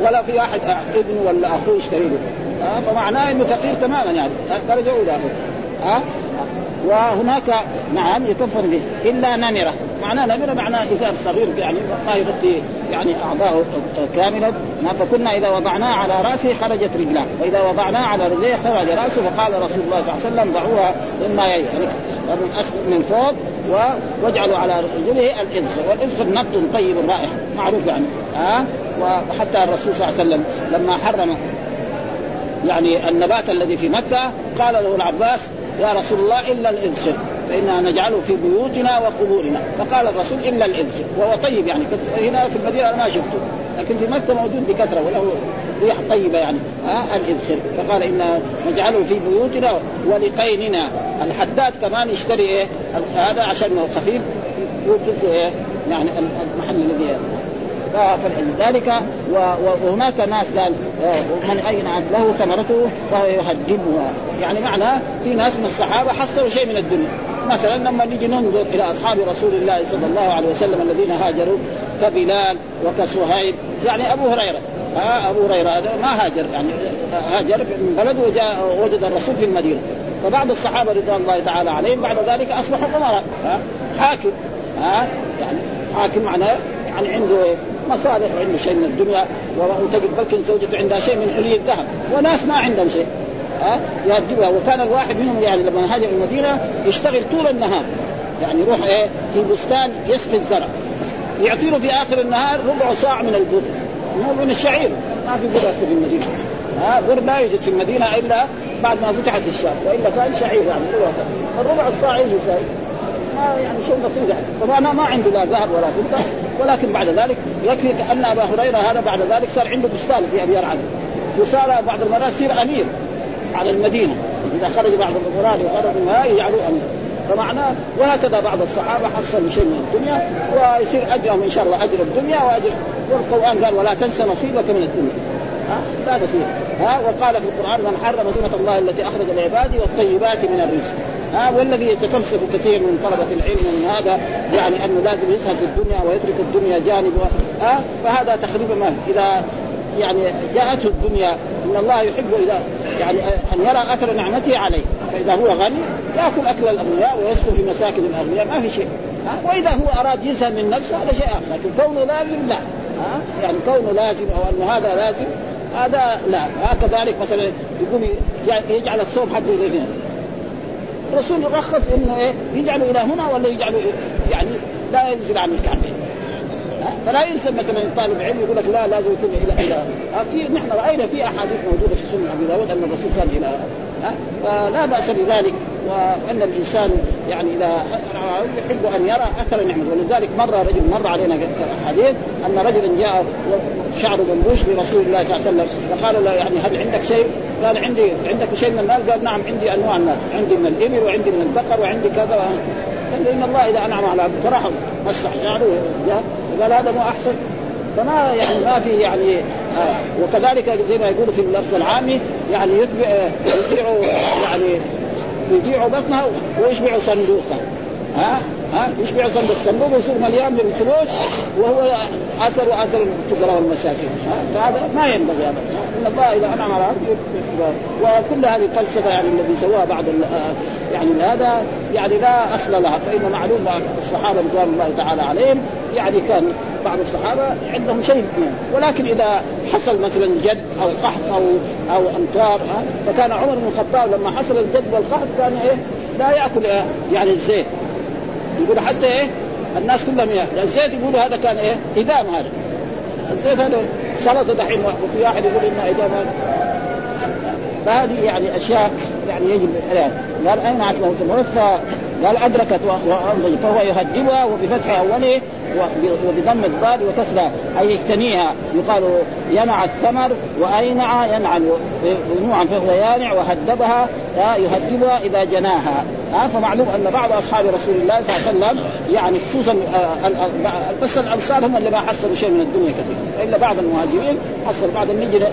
ولا في واحد ابنه ولا أخوه يشتري له ها فمعناه إنه فقير تماما يعني. درجة أولى ها وهناك نعم يكفر به. إلا نمرة. معناه نمرة معناه إزار صغير يعني ما يغطي يعني أعضاءه كاملا فكنا إذا وضعناه على رأسه خرجت رجلاه. وإذا وضعناه على رجليه خرج رأسه فقال رسول الله صلى الله عليه وسلم ضعوها مما يعني من اسفل من فوق واجعلوا على رجله الاذخر والاذخر نبت طيب رائح معروف يعني. ها وحتى الرسول صلى الله عليه وسلم لما حرم يعني النبات الذي في مكة قال له العباس يا رسول الله إلا الاذخر فإنا نجعله في بيوتنا وقبورنا. فقال الرسول إلا الإذخر وهو طيب يعني. هنا في المدينة أنا ما شفته. لكن في مكة موجود بكثرة وله ريح طيبة يعني. آه الإذخر فقال إنا نجعله في بيوتنا ولقيننا. الحداد كمان يشتري إيه؟ هذا عشان خفيف. يوجد إيه؟ يعني المحل الذي فلذلك وهناك ناس قال من أين له ثمرته؟ فهو يهدمها يعني معناه في ناس من الصحابة حصلوا شيء من الدنيا. مثلا لما نيجي ننظر إلى أصحاب رسول الله صلى الله عليه وسلم الذين هاجروا كبلال وكصهيب يعني أبو هريرة. آه أبو هريرة هذا ما هاجر يعني هاجر من بلده وجاء وجد الرسول في المدينة. فبعض الصحابة رضوان الله تعالى عليهم بعد ذلك أصبحوا امراء حاكم. ها آه يعني حاكم معناه يعني عنده مصالح وعنده شيء من الدنيا وتجد بلكن زوجته عندها شيء من حلي الذهب وناس ما عندهم شيء. ها؟ يهدبها وكان الواحد منهم يعني لما هاجر المدينة يشتغل طول النهار. يعني يروح إيه؟ في بستان يسقي الزرع. يعطي له في آخر النهار ربع صاع من البر. مو من الشعير. ما في بر في المدينة. ها؟ بر لا يوجد في المدينة إلا بعد ما فتحت الشام وإلا كان شعير يعني. الربع الصاع يجي ما يعني شيء بسيط يعني. طبعا ما عنده لا ذهب ولا فضة ولكن بعد ذلك يكفي ان أبا هريرة هذا بعد ذلك صار عنده بستان في أبي عدن وصار بعض المرات يصير أمير على المدينة. إذا خرج بعض الامراء وخرج ما يجعلوا أمير. فمعناه وهكذا بعض الصحابة حصلوا شيء من الدنيا ويصير أجرهم إن شاء الله أجر الدنيا وأجر. والقرآن قال ولا تنسى نصيبك من الدنيا. ها؟ لا نصيب ها؟ وقال في القرآن من حرم سنه الله التي أخرج لعباده والطيبات من الرزق. ها والذي يتفلسف كثير من طلبة العلم من هذا يعني أنه لازم يسهل في الدنيا ويترك الدنيا جانب ها فهذا تقريبا ما إذا يعني جاءته الدنيا إن الله يحب إذا يعني أن يرى أثر نعمته عليه فإذا هو غني يأكل أكل الأغنياء ويسكن في مساكن الأغنياء ما في شيء وإذا هو أراد ينسى من نفسه هذا شيء آخر لكن كونه لازم لا ها يعني كونه لازم أو انه هذا لازم هذا لا هكذلك مثلا يقوم يجعل الثوب حقه الرسول يرخص انه إيه يجعله إلى هنا ولا يجعله يعني لا ينزل عن الكعبين فلا ينسى مثلا طالب علم يقول لك لا لازم يكون إلى إلى في نحن رأينا في أحاديث موجودة في سنة أبي داود أن الرسول كان إلى فلا بأس بذلك وأن الإنسان يعني إذا يحب أن يرى أثر النعمة. ولذلك مر رجل مر علينا حديث أن رجلا جاء شعر منبوش لرسول الله صلى الله عليه وسلم فقال له يعني هل عندك شيء؟ قال عندي عندك شيء من المال؟ قال نعم عندي أنواع المال. عندي من الإبل وعندي من البقر وعندي كذا. قال إن الله إذا أنعم على عبد فرح مسح شعره وقال هذا مو أحسن. فما يعني ما في يعني آه وكذلك زي ما يقولوا في اللفظ العامي يعني يتبع يبيع يعني يبيع بطنها ويشبع صندوقها ها؟ ها؟ يشبع صندوق صندوق يصير مليان بالفلوس وهو اثر اثر الفقراء والمساكين فهذا ما ينبغي هذا إن الله إذا أنعم على عبده وكل هذه الفلسفة يعني الذي سواها بعض يعني هذا يعني لا أصل لها فإن معلوم الصحابة رضوان الله تعالى عليهم يعني كان بعض الصحابة عندهم شيء ولكن إذا حصل مثلا جد أو قحط أو أو أمطار فكان عمر بن الخطاب لما حصل الجد والقحط كان إيه؟ لا يأكل إيه يعني الزيت. يقول حتى إيه؟ الناس كلهم إيه الزيت يقولوا هذا كان إيه؟ إدام هذا. الزيت هذا سلطة دحين وفي واحد يقول إنه إدام فهذه يعني أشياء يعني يجب قال أين له ثمرات قال أدركت فهو يهدبها وبفتح أوله وبضم الضاد وكسرها أي يكتنيها. يقال ينع الثمر واينع ينعم ونوعا فهو يانع وهدبها. يهدبها إذا جناها. ها فمعلوم أن بعض أصحاب رسول الله صلى الله عليه وسلم يعني خصوصا بس الأنصار هم اللي ما حصلوا شيء من الدنيا كثير. إلا بعض المهاجرين. حصل بعض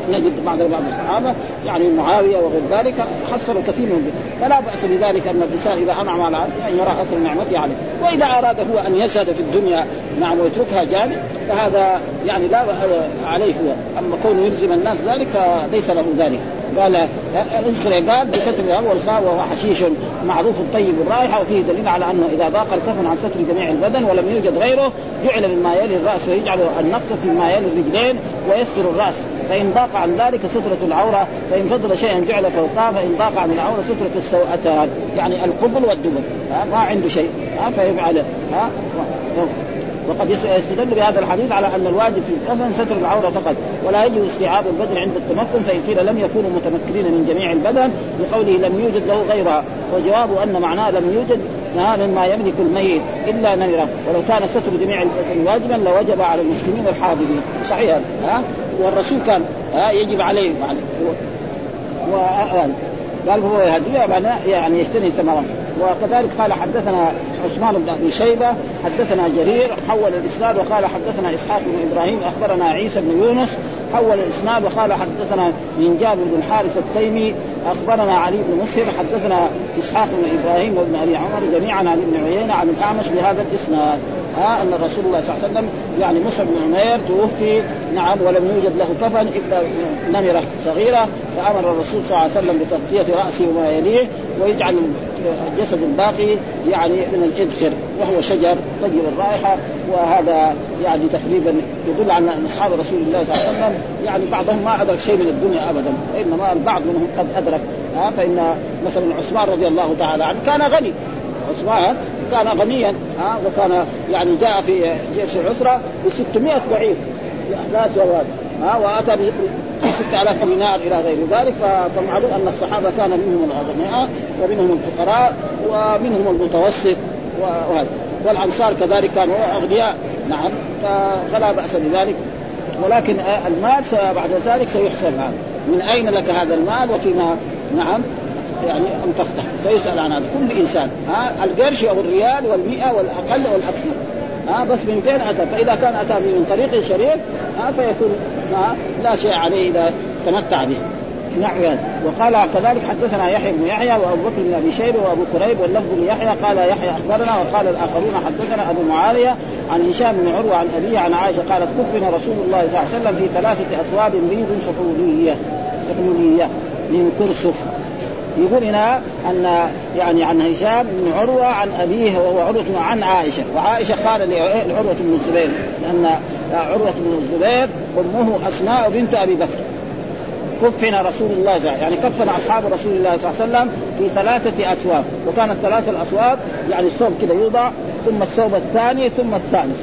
نجد بعض بعض الصحابة. يعني معاوية وغير ذلك حصلوا كثير من فلا بأس بذلك أن الإنسان إذا أنعم على عبده أن يرى أثر نعمته عليه. وإذا أراد هو أن يسعد في الدنيا نعم ويتركها جانب فهذا يعني لا عليه هو. أما كونه يلزم الناس ذلك فليس له ذلك. قال اذكر قال بكتب الهواء والخاء وهو حشيش معروف طيب الرائحة وفيه دليل على أنه إذا ضاق الكفن عن ستر جميع البدن ولم يوجد غيره جعل مما يلي الرأس ويجعل النقص فيما يلي الرجلين ويستر الرأس. فإن ضاق عن ذلك سترة العورة فإن فضل شيئا جعل فوقها فإن ضاق عن العورة سترة السوءتان. يعني القبل والدبر. ما عنده شيء. فيفعل. ها وقد يستدل بهذا الحديث على أن الواجب في الكفن ستر العورة فقط ولا يجب استيعاب البدن عند التمكن فإن قيل لم يكونوا متمكنين من جميع البدن لقوله لم يوجد له غيرها. وجواب أن معناه لم يوجد مما يملك الميت إلا نمره ولو كان ستر جميع واجبا لوجب على المسلمين الحاضرين. صحيح ها؟ والرسول كان ها يجب عليه يعني و... قال هو يهدي. يعني يجتني ثمرة. وكذلك قال حدثنا عثمان بن أبي شيبة حدثنا جرير حول الإسناد وقال حدثنا إسحاق بن إبراهيم أخبرنا عيسى بن يونس حول الإسناد وقال حدثنا من جابر بن حارث التيمي أخبرنا علي بن مسهر حدثنا إسحاق بن إبراهيم وابن أبي عمر جميعا عن ابن عيينة عن الأعمش بهذا الإسناد. ها أن رسول الله صلى الله عليه وسلم يعني مصعب بن عمير توفي نعم ولم يوجد له كفن إلا نمرة صغيرة فأمر الرسول صلى الله عليه وسلم بتغطية رأسه وما يليه ويجعل الجسد الباقي يعني من الإذخر وهو شجر طيب الرائحة وهذا يعني تقريبا يدل على أن أصحاب رسول الله صلى الله عليه وسلم يعني بعضهم ما أدرك شيء من الدنيا أبدا وإنما البعض منهم قد أدرك ها فإن مثلا عثمان رضي الله تعالى عنه كان غني. عثمان كان غنيا ها وكان يعني جاء في جيش العسرة ب 600 بعير لا سواد ها وأتى ب 6000 دينار إلى غير ذلك فمعلوم أن الصحابة كان منهم الأغنياء ومنهم الفقراء ومنهم المتوسط وهذا. والأنصار كذلك كانوا أغنياء نعم فلا بأس بذلك. ولكن المال بعد ذلك سيحسب هذا من أين لك هذا المال وفيما؟ نعم. يعني انفقته سيسأل عن هذا. كل إنسان. ها القرش أو الريال والمئة والأقل والاكثر ها بس من فين أتى؟ فإذا كان أتى من طريق شريف ها فيكون ها لا شيء عليه إذا تمتع به. نعم. وقال كذلك حدثنا يحيى بن يحيى وأبو بكر بن أبي شيبة وأبو كريب واللفظ ليحيى. قال يحيى أخبرنا وقال الآخرون حدثنا أبو معاوية عن هشام بن عروة عن أبيه عن عائشة قالت كفن رسول الله صلى الله عليه وسلم في ثلاثة اثواب بيض سحوليه سحوليه من كرسف. يقول هنا أن يعني عن هشام بن عروة عن أبيه وهو عروة عن عائشة. وعائشة قال لعروه بن الزبير لأن عروة بن الزبير أمه أسماء بنت أبي بكر. كفن رسول الله صلى يعني كفن أصحاب رسول الله صلى الله عليه وسلم في ثلاثة أثواب. وكانت ثلاثة الأثواب يعني الثوب كذا يوضع ثم الثوب الثاني ثم الثالث.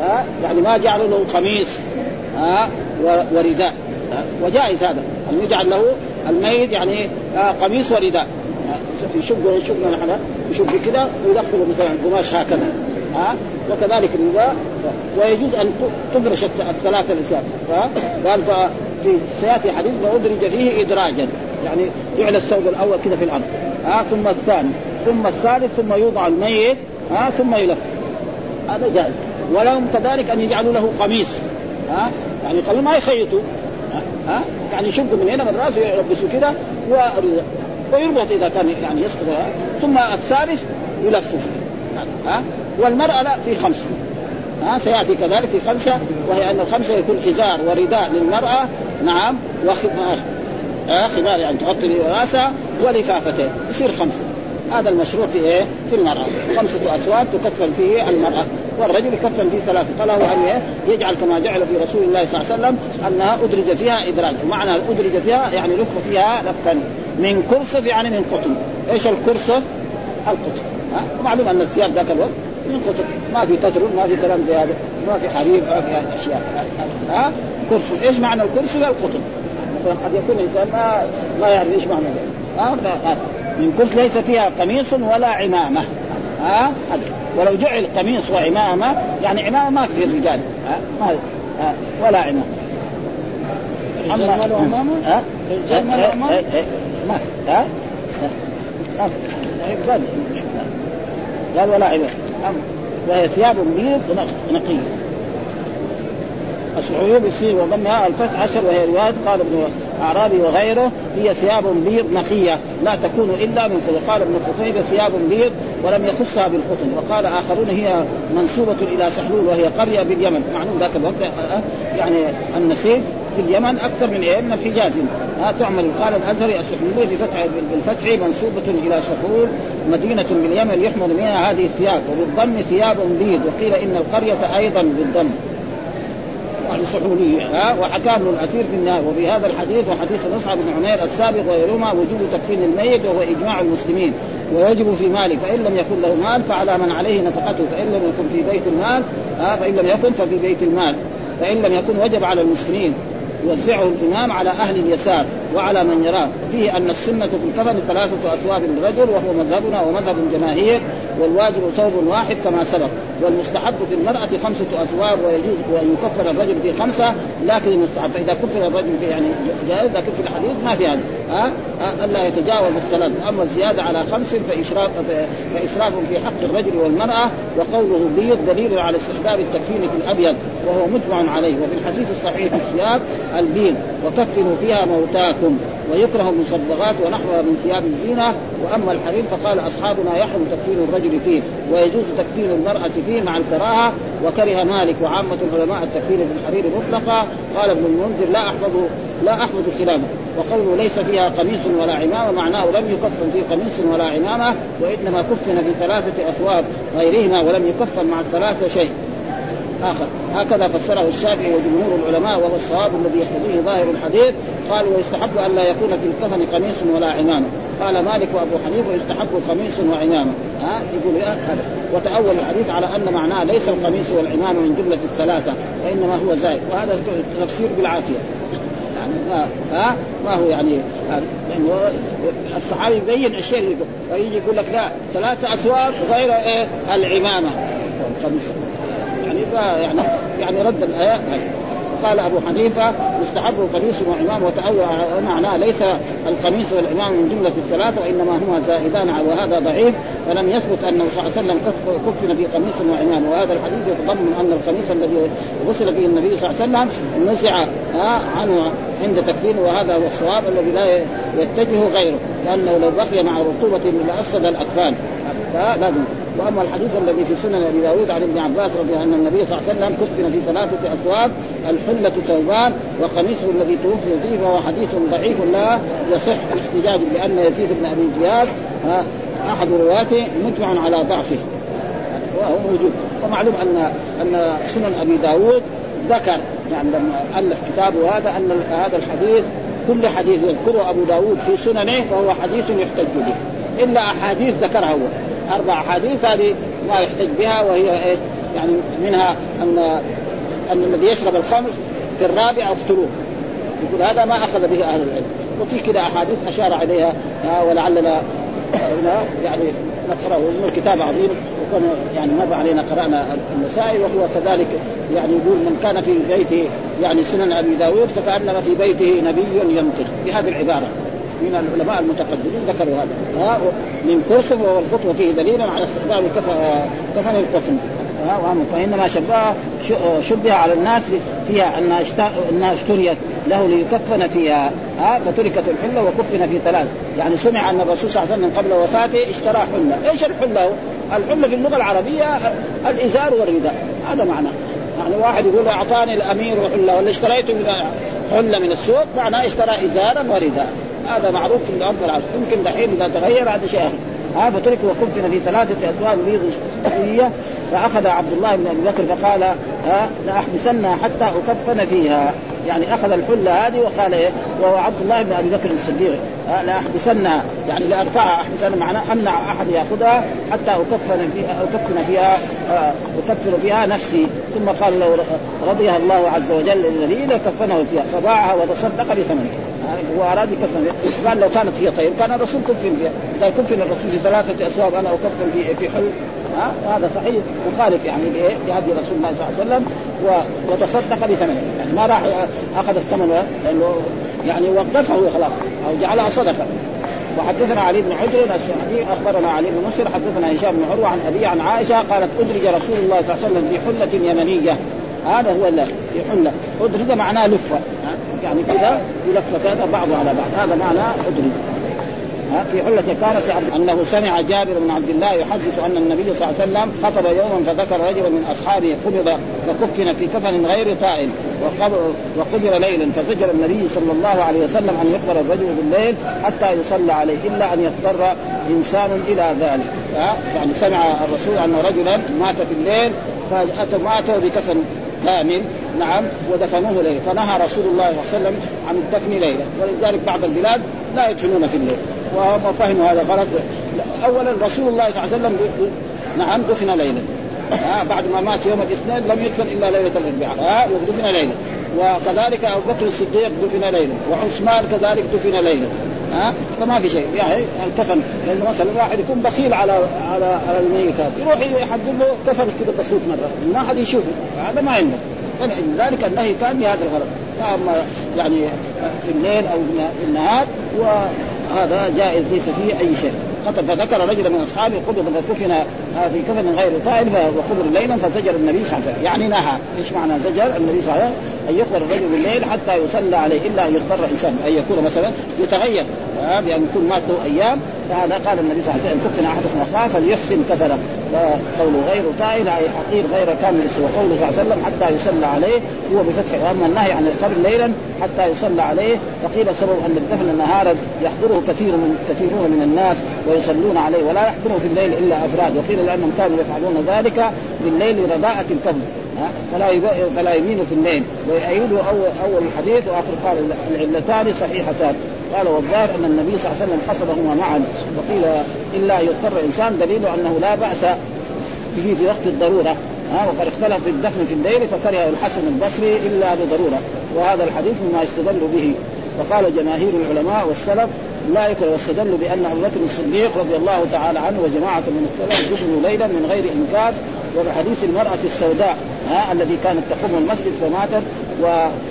ها؟ يعني ما جعلوا له قميص ها؟ ورداء. وجائز هذا. أن يجعل له الميت يعني آه قميص ورداء آه يشق يشق نحن يشق كذا ويدخل مثلا قماش هكذا. ها آه وكذلك الرداء ويجوز أن تفرش الثلاثة الاسباب قال في سيأتي حديث وادرج فيه ادراجا. يعني جعل الثوب الأول كذا في الأرض. ها ثم الثاني ثم الثالث ثم يوضع الميت. ها ثم يلف. هذا جائز. ولهم كذلك أن يجعلوا له قميص. ها يعني قبل ما يخيطوا. ها؟ يعني يشقوا من هنا من راسه يلبسوا كذا ويربط إذا كان يعني يسقط. ثم الثالث يلفف ها؟ والمرأة لا في خمس ها؟ سيأتي كذلك في خمسة وهي أن الخمسة يكون إزار ورداء للمرأة. نعم. وخمار آه خمار يعني تغطي رأسها ولفافتين يصير خمسة. هذا المشروع في إيه؟ في المرأة. خمسة أسواد تكفن فيه المرأة. والرجل يكفن فيه ثلاثة. فله أن يجعل كما جعل في رسول الله صلى الله عليه وسلم أنها أدرج فيها إدراج. ومعنى أدرج فيها يعني لف فيها لفا. من كرسف يعني من قطن. إيش الكرسف؟ القطن. ها؟ ومعلوم أن الثياب ذاك الوقت من قطن. ما في تتر ما في كلام زي هذا. ما في حرير ما في أشياء. ها؟ كرسف إيش معنى الكرسف؟ القطن. مثلا قد يكون الإنسان ما ما يعرف إيش معنى ها؟ من كرسف ليس فيها قميص ولا عمامة. ها؟ ولو جعل قميص وعمامه يعني عمامه ما في الرجال ها؟ ما ها؟ ولا عمامه الرجال ما له عمامه؟ ها؟ ما في. ها؟ قال. ولا عمامه وهي ثياب بيض نقيه الصعوب يصير وضمها الفتح عشر وهي رواية قال ابن اعرابي وغيره هي ثياب بيض نقيه لا تكون إلا من قطن قال ابن قتيبة ثياب بيض ولم يخصها بالقطن. وقال آخرون هي منسوبة إلى سحلول وهي قرية باليمن. معلوم ذاك الوقت يعني النسيج في اليمن أكثر من إيه؟ من الحجاز ها تعمل. قال الأزهري السحلول بفتح بالفتح منسوبة إلى سحول مدينة باليمن يحمل منها هذه الثياب. وبالضم ثياب بيض. وقيل إن القرية أيضا بالضم. السحولية ها؟ وحكى ابن الأثير في النهاية. وفي هذا الحديث وحديث مصعب بن عمير السابق وغيرهما وجوب تكفين الميت وهو إجماع المسلمين ويجب في ماله فإن لم يكن له مال فعلى من عليه نفقته. فإن لم يكن في بيت المال ها؟ فإن لم يكن ففي بيت المال. فإن لم يكن وجب على المسلمين. يوزعه الإمام على أهل اليسار. وعلى من يراه. فيه أن السنة في الكفن ثلاثة أثواب للرجل وهو مذهبنا ومذهب الجماهير والواجب ثوب واحد كما سبق. والمستحب في المرأة خمسة أثواب ويجوز أن يكفر الرجل في خمسة لكن المستحب. فإذا كفر الرجل في يعني جائز لكن في الحديث ما في هذا. ها؟ ألا يتجاوز الثلاث. أما الزيادة على خمس فاشراف فإسراف في حق الرجل والمرأة وقوله بيض دليل على استحباب التكفين في الأبيض وهو مجمع عليه. وفي الحديث الصحيح الثياب البيض وكفنوا فيها موتاكم ويكره المصبغات ونحوها من ثياب الزينة. وأما الحرير فقال أصحابنا يحرم تكفين الرجل فيه ويجوز تكفين المرأة فيه مع الكراهة. وكره مالك وعامة العلماء التكفين في الحرير مطلقا. قال ابن المنذر لا احفظ لا أحفظ خلافه وقوله ليس فيها قميص ولا عمامة معناه لم يكفن في قميص ولا عمامة وإنما كفن في ثلاثة أثواب غيرهما ولم يكفن مع الثلاثة شيء. آخر. هكذا فسره الشافعي وجمهور العلماء وهو الصواب الذي يقتضيه ظاهر الحديث. قال ويستحب أن لا يكون في الكفن قميص ولا عمامة. قال مالك وأبو حنيفة يستحب قميص وعمامة. ها؟ يقول هذا. وتأول الحديث على أن معناه ليس القميص والعمامة من جملة الثلاثة وإنما هو زائد. وهذا تفسير بالعافية. يعني ما ها؟ ما هو يعني لأنه الصحابي يبين الشيء اللي يقول. فيجي يقول لك لا ثلاثة اثواب غير إيه؟ العمامة. يعني يعني رد الآية. قال أبو حنيفة يستحب قميص وعمام وتأول معناه ليس القميص والعمام من جملة الثلاثة وإنما هما زائدان وهذا ضعيف فلم يثبت أنه صلى الله عليه وسلم كفن في قميص وعمام وهذا الحديث يتضمن أن القميص الذي غسل فيه النبي صلى الله عليه وسلم نزع عنه عند تكفينه وهذا هو الصواب الذي لا يتجه غيره لأنه لو بقي مع رطوبة لافسد الأكفان. لازم وأما الحديث الذي في سنن أبي داود عن ابن عباس رضي الله عنه النبي صلى الله عليه وسلم كفن في ثلاثة اثواب الحلة ثوبان وقميصه الذي توفي فيه فهو حديث ضعيف لا يصح الاحتجاج لأن يزيد بن أبي زياد. أحد رواته مجمع على ضعفه. وهو موجود ومعلوم ان أن سنن أبي داود ذكر يعني لما ألف كتابه هذا أن هذا الحديث كل حديث يذكره أبو داود في سننه فهو حديث يحتج به. إلا أحاديث ذكرها هو. أربع أحاديث هذه ما يحتج بها وهي إيه يعني منها ان أن الذي يشرب الخمر في الرابع اقتلوه. يقول هذا ما أخذ به أهل العلم. وفي كذا أحاديث أشار عليها ولعلنا يعني نقرأه. إنه كتاب عظيم وكان يعني مر علينا قرأنا النسائي وهو كذلك يعني يقول من كان في بيته يعني سنن أبي داود فكأنما في بيته نبي ينطق. بهذه العبارة. من العلماء المتقدمين ذكروا هذا. ها من كرسف والقطن فيه دليل على استخدام كفن القطن. فإنما شبه شبه على الناس فيها أنها أنها اشتريت له ليكفن فيها. ها فتركت الحلة وكفن في ثلاث يعني سمع أن الرسول صلى الله عليه وسلم قبل وفاته اشترى حلة، إيش الحلة؟ الحلة في اللغة العربية الإزار والرداء. هذا معناه يعني واحد يقول أعطاني الأمير حلة ولا اشتريت حلة من السوق معناه اشترى ازارا ورداء. هذا معروف في الأرض العرب يمكن دحين إذا تغير هذا شيء. اخر ها فترك وكفن في ثلاثة أثواب بيض شهية فأخذ عبد الله بن أبي بكر فقال ها لأحبسنها حتى أكفن فيها. يعني أخذ الحلة هذه وقال إيه؟ وهو عبد الله بن أبي بكر الصديق. لأحبسنها يعني لأرفعها أحبسنها معناه أمنع أحد يأخذها حتى أكفن فيها أكفن فيها أكفر فيها نفسي. ثم قال لو رضيها الله عز وجل الذي لكفنه فيها. فباعها وتصدق بثمنها هو اراد يكفن قال لو كانت هي طيب كان الرسول كفن فيها. اذا كفن الرسول في ثلاثة أثواب أنا اكفن في في ها؟ هذا صحيح. مخالف يعني لهدي رسول الله صلى الله عليه وسلم وتصدق بثمنه. يعني ما راح أخذ الثمن لأنه يعني وقفه خلاص أو جعلها صدقة. وحدثنا علي بن حجر السعدي أخبرنا علي بن مسر حدثنا هشام بن عروة عن ابي عن عائشة قالت أدرج رسول الله صلى الله عليه وسلم في حلة يمنية. هذا هو في حله ادرج معناه لفة. يعني كذا يلف كذا بعضه على بعض. هذا معنى ادرج في حلة كانت أنه سمع جابر بن عبد الله يحدث أن النبي صلى الله عليه وسلم خطب يوما فذكر رجلا من أصحابه قبض فكفن في كفن غير طائل وقبر ليلا فزجر النبي صلى الله عليه وسلم أن يقبر الرجل بالليل حتى يصلى عليه إلا أن يضطر إنسان إلى ذلك. يعني سمع الرسول أن رجلا مات في الليل فاتوا ماتوا بكفن كامل نعم ودفنوه ليلا فنهى رسول الله صلى الله عليه وسلم عن الدفن ليلا ولذلك بعض البلاد لا يدفنون في الليل. وهم فهموا هذا غلط. اولا رسول الله صلى الله عليه وسلم نعم دفن ليلا آه بعد ما مات يوم الاثنين لم يدفن إلا ليلة الأربعاء. آه ودفن ليلا وكذلك أبو بكر الصديق دفن ليلا وعثمان كذلك دفن ليلا ها؟ فما في شيء. يعني الكفن لأنه مثلا واحد يكون بخيل على على على الميتات يروح يحضر له كفن كذا بسيط مرة. ما حد يشوفه. هذا ما عنده. لذلك النهي كان بهذا الغرض. اما يعني في الليل أو في النهار وهذا جائز ليس فيه أي شيء. قتل فذكر رجلا من أصحابه قبض فكفن في كفن غير طائل وقبر ليلا فزجر النبي صلى الله عليه وسلم. يعني نهى إيش معنى زجر؟ النبي صلى الله عليه وسلم أن يقبر الرجل بالليل حتى يصلى عليه إلا أن يضطر إنسان أن يكون مثلا يتغير بان يكون مات أيام. فهذا قال النبي صلى الله عليه وسلم كفن أحدكم أخاه فليحسن كفنه. وقوله غير طائل أي حقير غير كامل وقوله صلى الله عليه وسلم حتى يصلى عليه هو بفتح واما النهي عن القبر ليلا حتى يصلى عليه. فقيل السبب أن الدفن نهارا يحضره كثير من كثيرون من الناس ويصلون عليه ولا يحضره في الليل إلا أفراد. وقيل لأنهم كانوا يفعلون ذلك بالليل رداءة الكفن فلا فلا يمين في الليل. ويؤيده اول أول الحديث وآخر قال العلتان صحيحتان. قال والظاهر أن النبي صلى الله عليه وسلم قصدهما معا. وقيل إلا يضطر إنسان دليل أنه لا بأس به في وقت الضرورة. ها وقد اختلف في الدفن في الليل فكره الحسن البصري إلا بضرورة. وهذا الحديث مما يستدل به. وقال جماهير العلماء والسلف لا يكره واستدلوا بأن أبو بكر الصديق رضي الله تعالى عنه وجماعة من السلف دفنوا ليلا من غير إنكار وبحديث المرأة السوداء. ها الذي كانت تقوم المسجد فماتت.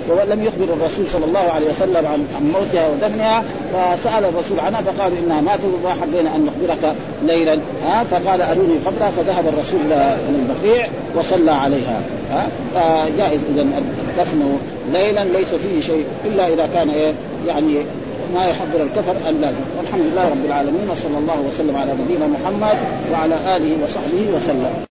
ولم يخبر الرسول صلى الله عليه وسلم عن موتها ودفنها فسأل الرسول عنها فقالوا إنها ماتت وما حبينا أن نخبرك ليلا ها؟ فقال أروني قبرها فذهب الرسول إلى البقيع وصلى عليها ها؟ فجائز اذا الدفن ليلا ليس فيه شيء إلا إذا كان إيه؟ يعني ما يحضر الكفر اللازم والحمد لله رب العالمين وصلى الله وسلم على نبينا محمد وعلى آله وصحبه وسلم.